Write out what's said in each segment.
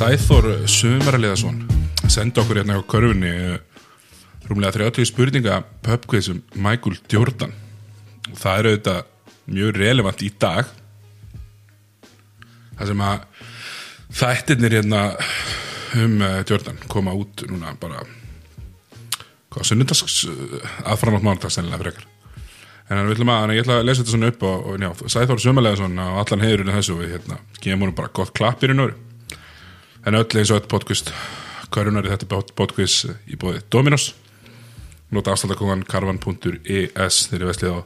Sæþór Sumaraliðarsson senda okkur hérna á körfunni eh, rúmlega 30 spurninga pubquiz um Michael Jordan. Og það er auðvitað mjög relevant í dag. Það sem að þættirnir hérna um uh, Jordan koma út núna bara hvað, sunnundags aðframátt mánudags sennilega frekar. En við ætlum að, ég ætla að lesa þetta svona upp og, og já, Sæþór Sumaraliðarsson á allan heiðurinn þessu við hérna, gefum honum bara gott klapp í raun og veru en öll eins og öll podcast körunar í þetta podcast í bóði Dominos. Nota afstæðakongan karvan.es þegar ég veslið á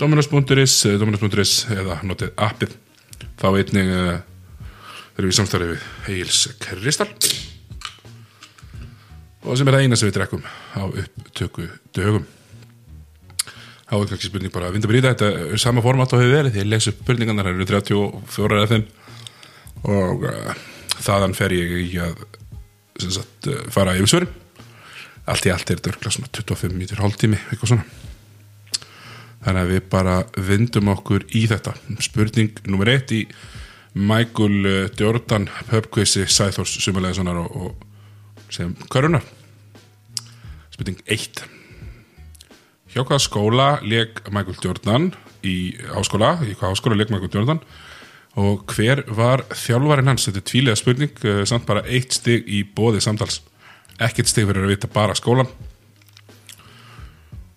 dominos.is dominos.is eða notið appið. Þá einnig uh, erum við samstæðið við Heils Kristall og sem er það eina sem við drekkum á upptöku dögum. Þá er kannski spurning bara að vinda í þetta er sama format á hefur verið. Ég les upp spurningarnar, það eru 34 eða 5 og uh, þaðan fer ég í að sagt, uh, fara yfir svörin allt í allt er þetta örgla svona 25 mítur hálftími, eitthvað svona. Þannig að við bara vindum okkur í þetta. Spurning nummer eitt í Michael uh, Jordan pubquizi Sæþórs Sumalæðissonar og, og sem körunar spurning eitt. Hjá hvaða skóla leik Michael Jordan í háskóla, í hvaða háskóla leik Michael Jordan og hver var þjálfarinn hans, þetta er tvílega spurning uh, samt bara eitt stig í bóði samtals. Ekkert stig fyrir að vita bara skólan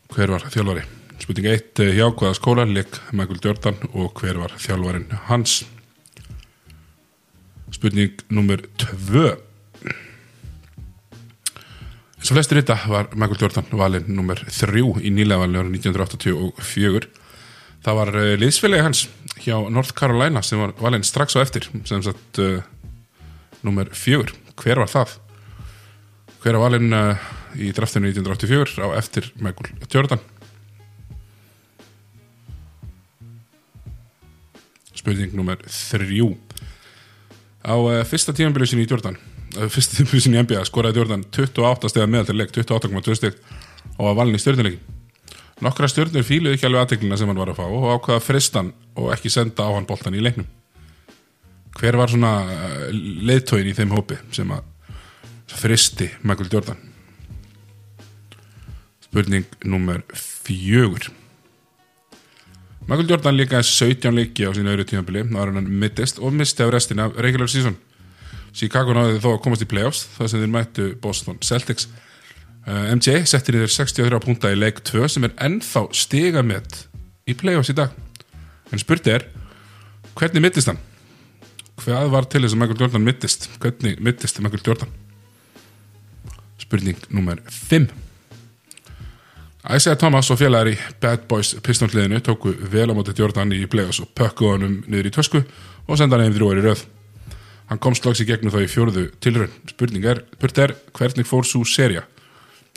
hver var þjálfari? Spurning 1, hjá hvaða skóla leik Michael Jordan og hver var þjálfarinn hans? Spurning nummer 2 eins og flestir þetta var Michael Jordan valinn nummer 3 í nýlega valinu ára 1984 það var uh, liðsfélagi hans hjá North Carolina sem var valinn strax á eftir sem sagt uh, nummer 4, hver var það? hver var valinn uh, í draftinu 1984 á eftir Michael Jordan? Spurning nummer 3 á uh, fyrsta tímanbyrju sinni í Jordan fyrsta tímanbyrju sinni í NBA skoraði Jordan 28 stegar meðal til leik 28,2 steg og var valinn í stjórnuleikin nokkra stjórnur fíluði ekki alveg aðteglina sem hann var að fá og ákvaða fristan og ekki senda á hann boltan í leiknum. Hver var svona leiðtóin í þeim hópi sem að fristi Michael Jordan? Spurning nummer fjögur. Michael Jordan líka 17 leiki á sína öðru tímabili ára hann mittist og misti af restina af regular season. Chicago náði þó að komast í playoffs þar sem þeir mættu Boston Celtics MJ settir í þeir 63 punta í leik 2 sem er ennþá stiga með í playoffs í dag en spurti er hvernig mittist hann? hvað var til þess að Michael Jordan mittist? hvernig mittist Michael Jordan? spurning nummer 5 Isaiah Thomas og félagar í Bad Boys pistónliðinu tóku vel á móti Jordan í playoffs og pökkuðu honum niður í tösku og senda hann einn þrjóður í röð hann kom slags í gegnum þá í fjóruðu tilrönd spurning er, spurt er hvernig fór svo serja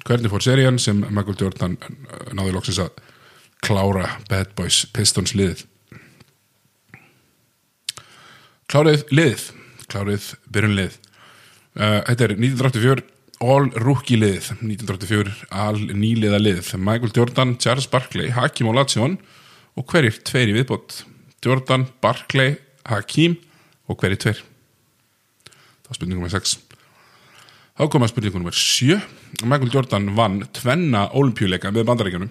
hvernig fór serjan sem Michael Jordan náði loksins að klára Bad Boys Pistons liðið klárið liðið klárið byrjun lið. Uh, þetta er 1984 All Rookie lið 1984 All nýliða lið. Michael Jordan, Charles Barkley, Hakim Olajuwon og hverjir tveir í viðbót? Jordan, Barkley, Hakim og hverjir tveir? Það var spurningum með 6 þá kom að spurningum með 7 Michael Jordan vann tvenna olimpíuleika með bandaríkjunum.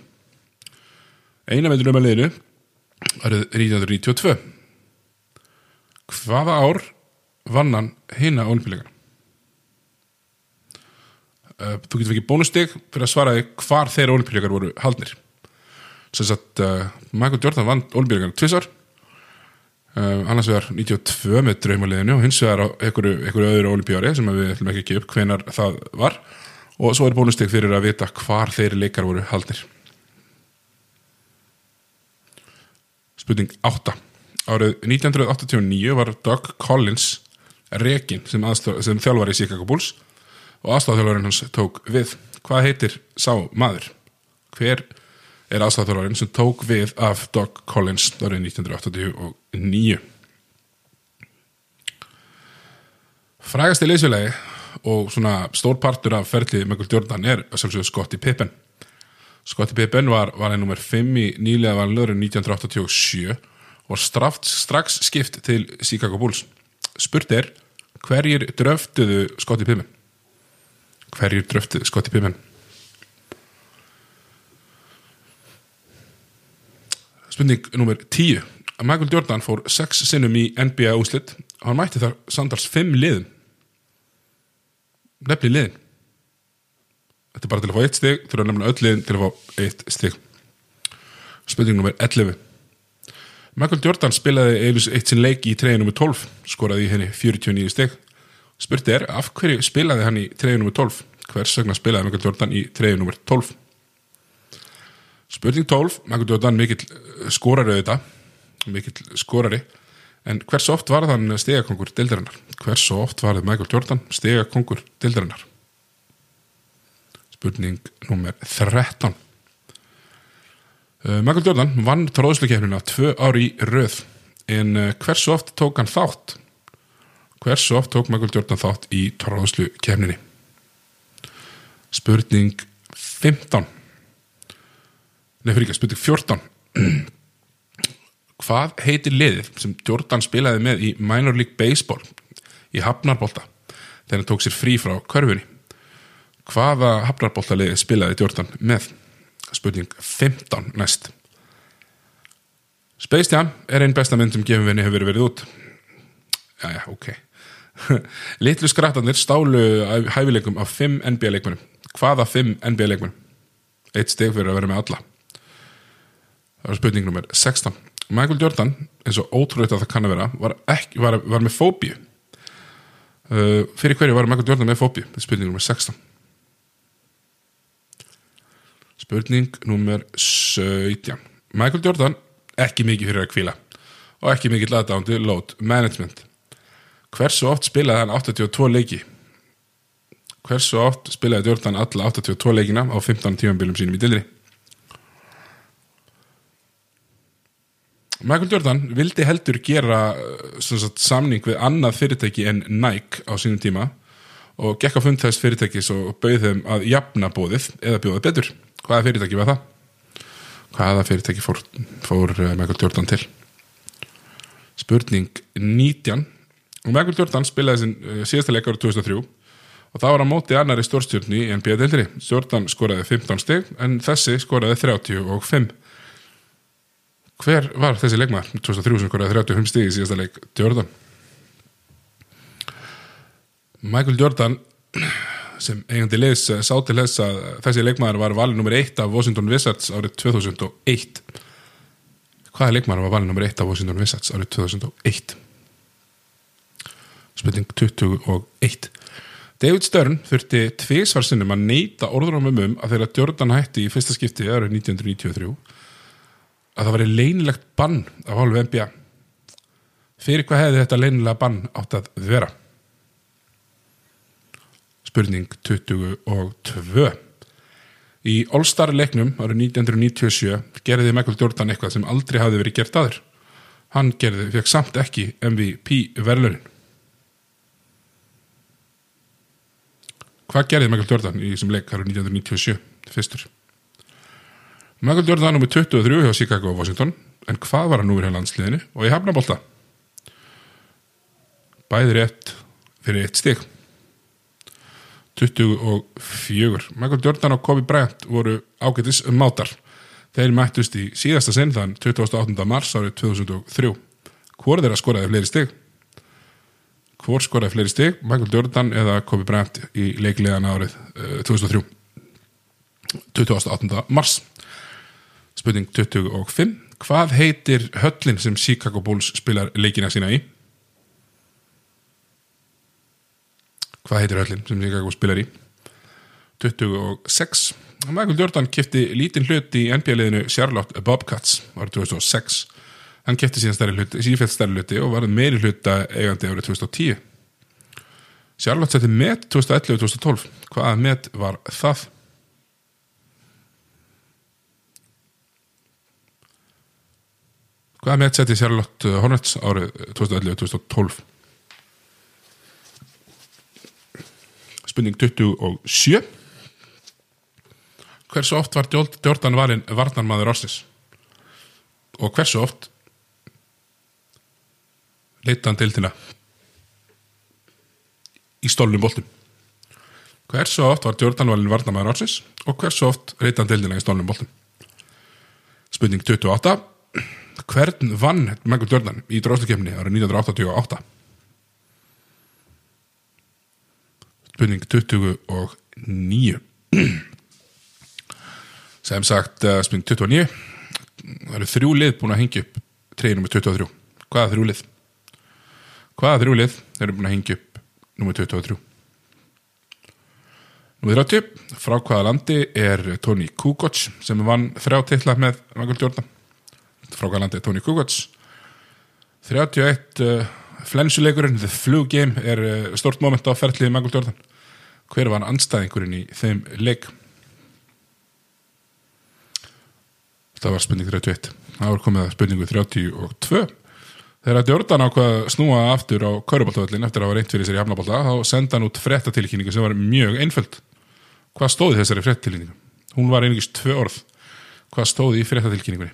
Eina veitur um að liðinu árið 1992 hvaða ár vann hann hina olimpíuleikana Uh, þú getur ekki bónustig fyrir að svara þig hvar þeirra olimpíuleikar voru haldnir. Sem sagt uh, Michael Jordan vann olimpíuleikar tvisar uh, annars vegar 92 með draumaliðinu og hins vegar á einhverju, einhverju öðru olimpíari sem við ætlum ekki ekki upp hvenar það var og svo er bónustig fyrir að vita hvar þeirri leikar voru haldnir. Spurning 8 árið 1989 var Doug Collins rekin sem, sem þjálfar í Chicago Bulls og aðstæðarþjálfarinn hans tók við. Hvað heitir sá maður? Hver er aðstæðarþjálfarinn sem tók við af Doug Collins árið 1989 frægasti leysfélagi og svona stór partur af ferlið Michael Jordan er að sjálfsögðu Scottie Pippen. Scottie Pippen var valið nummer 5 í nýlega valið 1987 og straft strax skipt til Chicago Bulls. Spurt er Hverjir dröftuðu Scottie Pippen? Hverjir dröftuðu Scottie Pippen? Spurning nummer 10 Michael Jordan fór 6 sinnum í NBA úslit og hann mætti þar samtals 5 liðum nefni liðin. Þetta er bara til að fá eitt stig þurfa nefnilega öll liðin til að fá eitt stig. Spurning nummer 11 Michael Jordan spilaði eilus eitt sinn leik í treyju nummer 12 skoraði henni 49 stig. Spurti er, af hverju spilaði hann í treyju nummer 12? Hvers vegna spilaði Michael Jordan í treyju nummer 12? Spurning 12, Michael Jordan mikill eh, skorari auðvitað, mikill skorari en hversu oft var þann stegakongur deildarinnar? Hversu oft var það Michael Jordan stegakongur deildarinnar? Spurning nummer 13 Uh, Michael Jordan vann tróðslukefnina tvö ári í röð en uh, hversu oft tók hann þátt? Hversu oft tók Michael Jordan þátt í tróðslukefninni? Spurning 15 Nei, fyrir ekki, spurning 14 Hvað heitir liðið sem Jordan spilaði með í Minor League Baseball í Hafnarbólta þegar hann tók sér frí frá körfunni? Hvaða Hafnarbólta liðið spilaði Jordan með? spurning 15 næst Space Jam er einn besta mynd sem gefinvinni hefur verið út Jæja, ok Litlu skrattanir stálu hæfileikum af 5 NBA leikmennum Hvaða 5 NBA leikmennum? Eitt steg fyrir að vera með alla Það var spurning nummer 16 Michael Jordan, eins og ótrúlega að það kann að vera var, ekki, var, var með fóbíu uh, Fyrir hverju var Michael Jordan með fóbíu? Spurning nummer 16 Spurning nummer 17 Michael Jordan ekki mikið fyrir að kvíla og ekki mikið laðdándi load management Hversu oft spilaði hann 82 leiki? Hversu oft spilaði Jordan alla 82 leikina á 15 tímanbílum sínum í dildri? Michael Jordan vildi heldur gera sagt, samning við annað fyrirtæki en Nike á sínum tíma og gekk á fund þess fyrirtækis og bauð þeim að jafna bóðið eða bjóðið betur hvaða fyrirtæki var það? hvaða fyrirtæki fór, fór Michael Jordan til? spurning 19 og Michael Jordan spilaði sin uh, síðasta leik árið 2003 og það var á móti annari stórstjórni í NBA-deildri Jordan skoraði 15 steg en þessi skoraði 35 hver var þessi leikmaður? 2003 sem skoraði 35 steg í síðasta leik Jordan. Michael Jordan sem eigandi leis sá til þess að þessi leikmaður var valin nummer 1 af Washington Wizards árið 2001 hvaða leikmaður var valin nummer 1 af Washington Wizards árið 2001 spurning 21 David Stern þurfti tvísvarsinnum að neyta orðurum um að þeirra Jordan hætti í fyrsta skipti árið 1993 að það var leinilegt bann af hálfu NBA fyrir hvað hefði þetta leinilega bann átt að vera? Spurning 22 í All-Star leiknum árið 1997 gerði Michael Jordan eitthvað sem aldrei hafði verið gert aður hann gerði, fekk samt ekki MVP verðlunin hvað gerði Michael Jordan í þessum leik árið 1997 fyrstur Michael Jordan nummið 23 hjá Chicago og Washington. En hvað var hann við hérna landsliðinu og ég hafna bólta bæði rétt fyrir eitt stík 24 Michael Jordan og Kobe Bryant voru ágætis mátar. Þeir mættust í síðasta sinn þann 28. mars árið 2003 hvort er að skoraði fleiri stig? Hvort skoraði fleiri stig? Michael Jordan eða Kobe Bryant í leiklegan árið uh, 2003 28. mars spurning 25 hvað heitir höllin sem Chicago Bulls spilar leikina sína í? Hvað heitir höllin sem Chicago spilar í? 26 Michael Jordan kipti lítinn hlut í NBA-liðinu Charlotte Bobcats árið 2006 hann kipti sífælt stærri hluti og var meiri hluta eigandi árið 2010 Charlotte setti met 2011 og 2012 hvaða met var það? Hvaða met setti Charlotte Hornets árið 2011 og 2012 spurning 27 hversu oft var Jordan valin varnarmaður Ástis og hversu oft leita hann til þína í stólnum boltum hversu oft var Jordan valin varnamæður ársins? Og hversu oft reytan deildina í stólnum boltum spurning 28 hvern vann Michael Jordan í dróðslukefni árið 1988 spurning 29 sem sagt uh, spurning 29 það eru þrjú lið búin að hengja upp treyði nummer 23 hvaða þrjú lið? Hvaða þrjú lið eru búin að hengja upp nummer 23 nummer 30 frá hvaða landi er Tony Kukoc sem vann þrjá titla með Michael Jordan frá hvaða landi er Tony Kukoc 31 uh, flensuleikurinn The Flu Game er uh, stort moment á ferðliði Michael Jordan. Hver var anstæðingurinn í þeim leik? Það var spurning 31 það var komið að spurningu 32 þegar Jordan ákvað að snúa aftur á Köruboltavöllin eftir að hafa reynt fyrir sér í Hafnabólta þá senda hann út frettatilkynningu sem var mjög einföld. Hvað stóði þessari frettatilkynningu? hún var einingist tvö orð. Hvað stóði í frettatilkynningunni?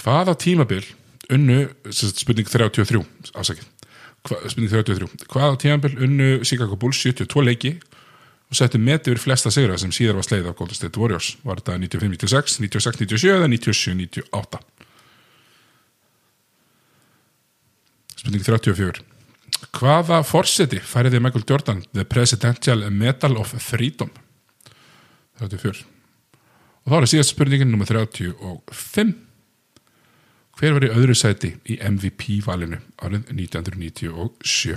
Hvaða tímabil unnu, spurning 33 afsakið hva, spurning 33 hvaða tímanbill unnu Chicago Bulls 72 leiki og settu met yfir flesta sigra sem síðar var sleið af Golden State Warriors? Var þetta 95-96, 96-97 eða 97-98 spurning 34 hvaða forseti færiði Michael Jordan The Presidential Medal of Freedom? 34 og þá er það síðast spurningin nummer 35 hver var í öðru sæti í MVP-valinu árið 1997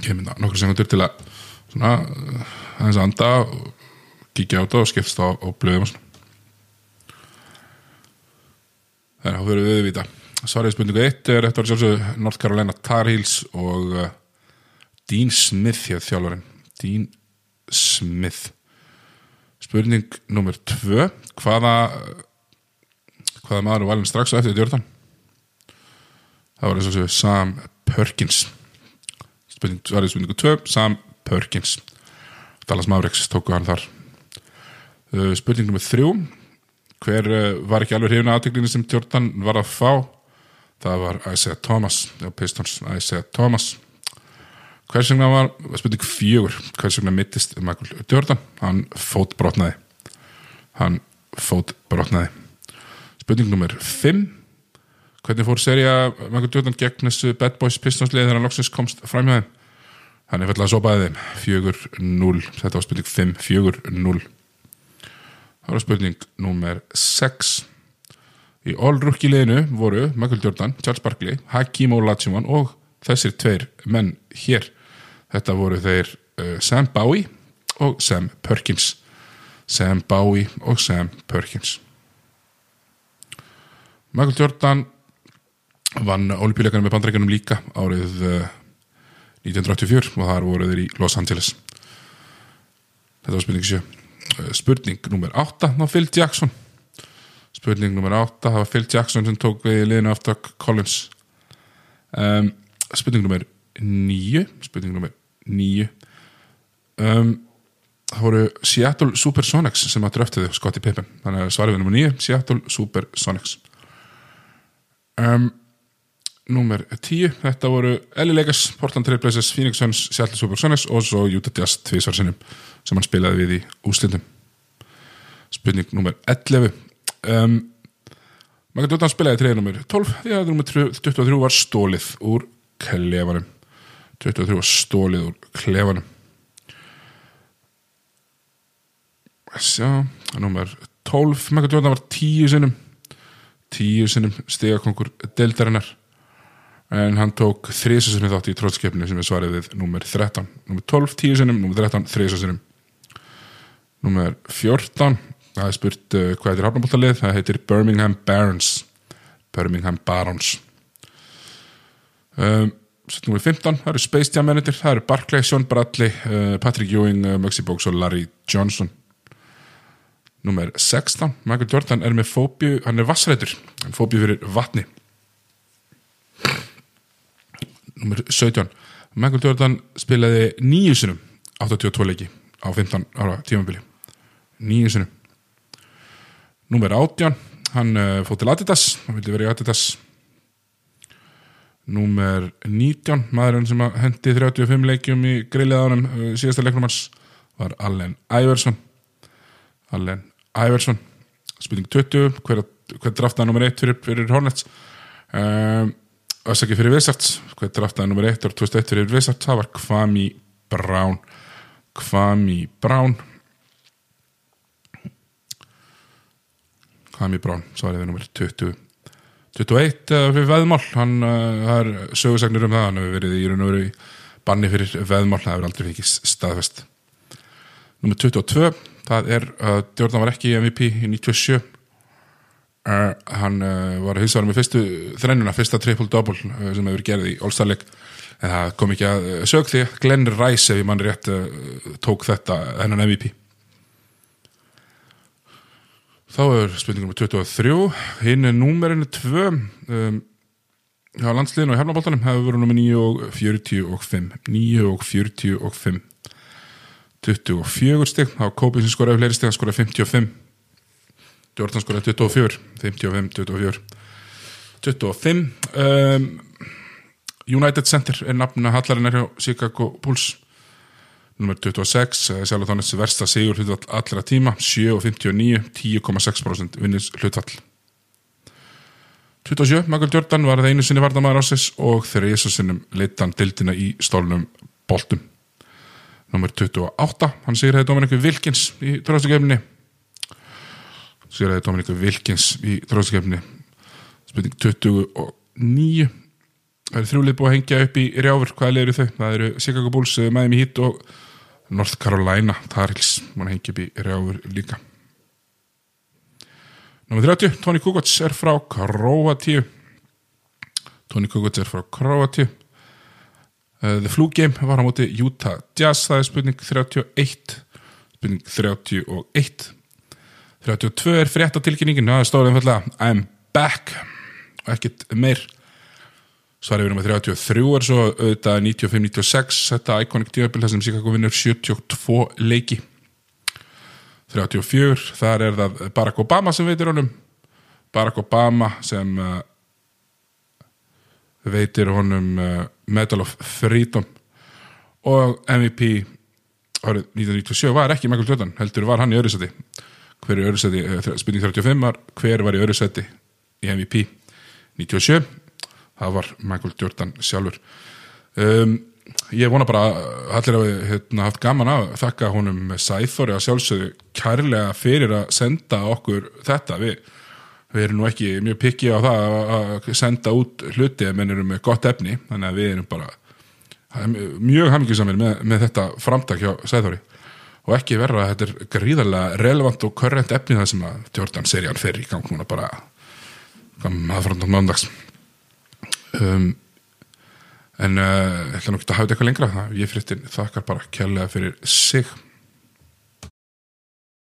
kemur það nokkur segundur til að svona aðeins að anda og kíkja á þetta og skiptast á, á blöðum og svona. Þannig að þá fyrir við við þetta svarið spurningu 1 er eftir að sjálfsögðu North Carolina Tar Heels og uh, Dean Smith hér þjálfarinn. Dean Smith spurning nummer 2 hvaða hvaða maður var valin strax á eftir Jordan? Það var þess að Sam Perkins. Spurning, svarið spurningu 2 Sam Perkins. Dallas Mavericks tóku hann þar. Uh, spurning nummer 3 hver uh, var ekki alveg hrifna aðtöklinni sem Jordan var að fá? Það var Isaiah Thomas. Pistons, Isaiah Thomas hvers vegna var, spurning fjögur hvers vegna mittist Michael Jordan? Hann fótbrotnaði. Hann fótbrotnaði. Spurning nummer 5 hvernig fór serja Michael Jordan gegn þessu Bad Boys Pistons-lið þegar hann loksins komst fram hjá þeim? Hann er fallið að sopaði þeim. 4-0, þetta var spurning 5 4-0 það var spurning nummer 6 í all-rookie liðinu voru Michael Jordan, Charles Barkley Hakim Olajuwon og þessir tveir menn hér þetta voru þeir uh, Sam Bowie og Sam Perkins. Sam Bowie og Sam Perkins. Michael Jordan vann olimpíuleikanum með bandreikunum líka árið uh, 1984 og þar voru þeir í Los Angeles. Þetta var spurning 7 uh, spurning nummer 8 þá Phil Jackson. Spurning nummer 8 það var Phil Jackson sem tók við liðinu aftur Collins. Um, spurning nummer 9 spurning nummer 9 um, það voru Seattle Supersonics sem að dröftiðu Scottie Pippen. Þannig að svarið við nummer 9 Seattle Supersonics. Um, nummer 10 þetta voru LA Lakers, Portland Trail Blazers Phoenix Suns, Seattle Supersonics og svo Utah Jazz tvísvar sinnum sem hann spilaði við í úslindum spurning nummer 11 um, maður getur að spilaði treyði nummer 12 því að nummer 23 var stólið úr klefanum 23 var stólið úr klefanum. Sjá, nummer 12 maður getur að var 10 sinnum. 10 sinnum stegakongur deildarinnar. En hann tók þrísasunum þátt í tróðskepni sem er svarið við nummer 13 nummer 12 10 sinum, nummer 13 þrísasunum nummer 14 það er spurt uh, hvað heitir hafnabóltalið það heitir Birmingham Barons. Birmingham Barons. Um, 15 það eru Space Jam manager, það eru Barclay, Sean Bradley uh, Patrick Ewing, uh, Mugsy Bogues og Larry Johnson. Nummer 16 Michael Jordan er með fóbíu, hann er vassrætur hann fóbíu fyrir vatni. Nummer 17 Michael Jordan spilaði nýju sinum 82 leiki á 15 ára tímabili. Nýju sinum nummer 18 hann uh, fótt til Adidas hann vildi vera í Adidas Númer 19, maðurinn sem hendi 35 leikjum í grillið ánum uh, síðasta leiknum hans var Allen Iverson. Allen Iverson spurning 20, hver, hver draftaði nummer 1 fyrir, fyrir Hornets? Um, Össaki fyrir Wizards hver draftaði nummer 1 og 2001 fyrir Wizards? Það var Kwame Brown. Kwame Brown. Kwame Brown, svariði nummer 20 21 uh, fyrir veðmál. Hann, það er sögursagnir um það hann hefur verið í raun og veru í banni fyrir veðmál, það hefur aldrei fikið staðfest. Númer 22 það er uh, Jordan var ekki í MVP í 97 uh, hann uh, var hins vegar með fyrstu þrennuna, fyrsta triple-double sem hefur gerði í All-Star-leik en það kom ekki að sög því Glenn Rice ef ég mann rétt tók þetta hennan MVP Þá er spurningum með 23 hinn er númerinu 2 um, á landsliðinu og hefnaboltanum hefur verið nummer 9 og 45 9 og 45 24 stygg þá Kópið sem skoraði fleiri stygg hann skoraði 55 Jordan skoraði 24 55, 24 25 um, United Center er nafna hallarinnar hjá Chicago Bulls Númer 26, sjálf þannig versta sigur hlutvall allra tíma, 7 og 59, 10,6% vinnis hlutvall. 27, Michael Jordan var það einu sinni vardamæður ásins og þegar Jésu sinnum leitan dildina í stólnum boltum. Númer 28, hann sigur hefði Dominiku Wilkins í tróðstökefni. Sigur hefði Dominiku Wilkins í tróðstökefni. Spurning 29, það eru þrjúlið búið að hengja upp í rjáfur, hvað er þau? Það eru Chicago Bulls, Miami Heat og North Carolina, Tarils mann hengi upp í rjáfur líka. Númer 30, Tony Kukoc er frá Kroatíu Tony Kukoc er frá Kroatíu uh, The Flu Game var á móti Utah Jazz, það er spurning 31 spurning 31 32 er fréttatilkynningin það er einfallega I'm back. Og ekkert meir Svarið við nummer 33 er svo auðvitað 95-96 þetta iconic djöfbil þar sem Chicago vinnur 72 leiki. 34, þar er það Barack Obama sem veitir honum. Barack Obama sem uh, veitir honum uh, Medal of Freedom. Og MVP árið 1997 var ekki Michael Jordan, heldur var hann í öðru seti. Hver er öðru seti, uh, spurning 35 var hver var í öðru seti í MVP 97 það var Michael Jordan sjálfur. Um, ég vona bara að allir hafi hérna, haft gaman að þakka honum Sæþóri. Að sjálfsögðu kærlega fyrir að senda okkur þetta. Við, við erum nú ekki mjög pikki á það að senda út hluti en við erum með gott efni. Þannig að við erum bara mjög hafmyggjusamir með, með þetta framtak hjá Sæþóri. Og ekki verða að þetta er gríðarlega relevant og körrent efni það sem að Jordan serían fer í gang núna bara aðframtátt mándags um, en uh, ég ætla nú ekki að hafa þetta eitthvað lengra. Það ég frittin þakkar bara kærlega fyrir sig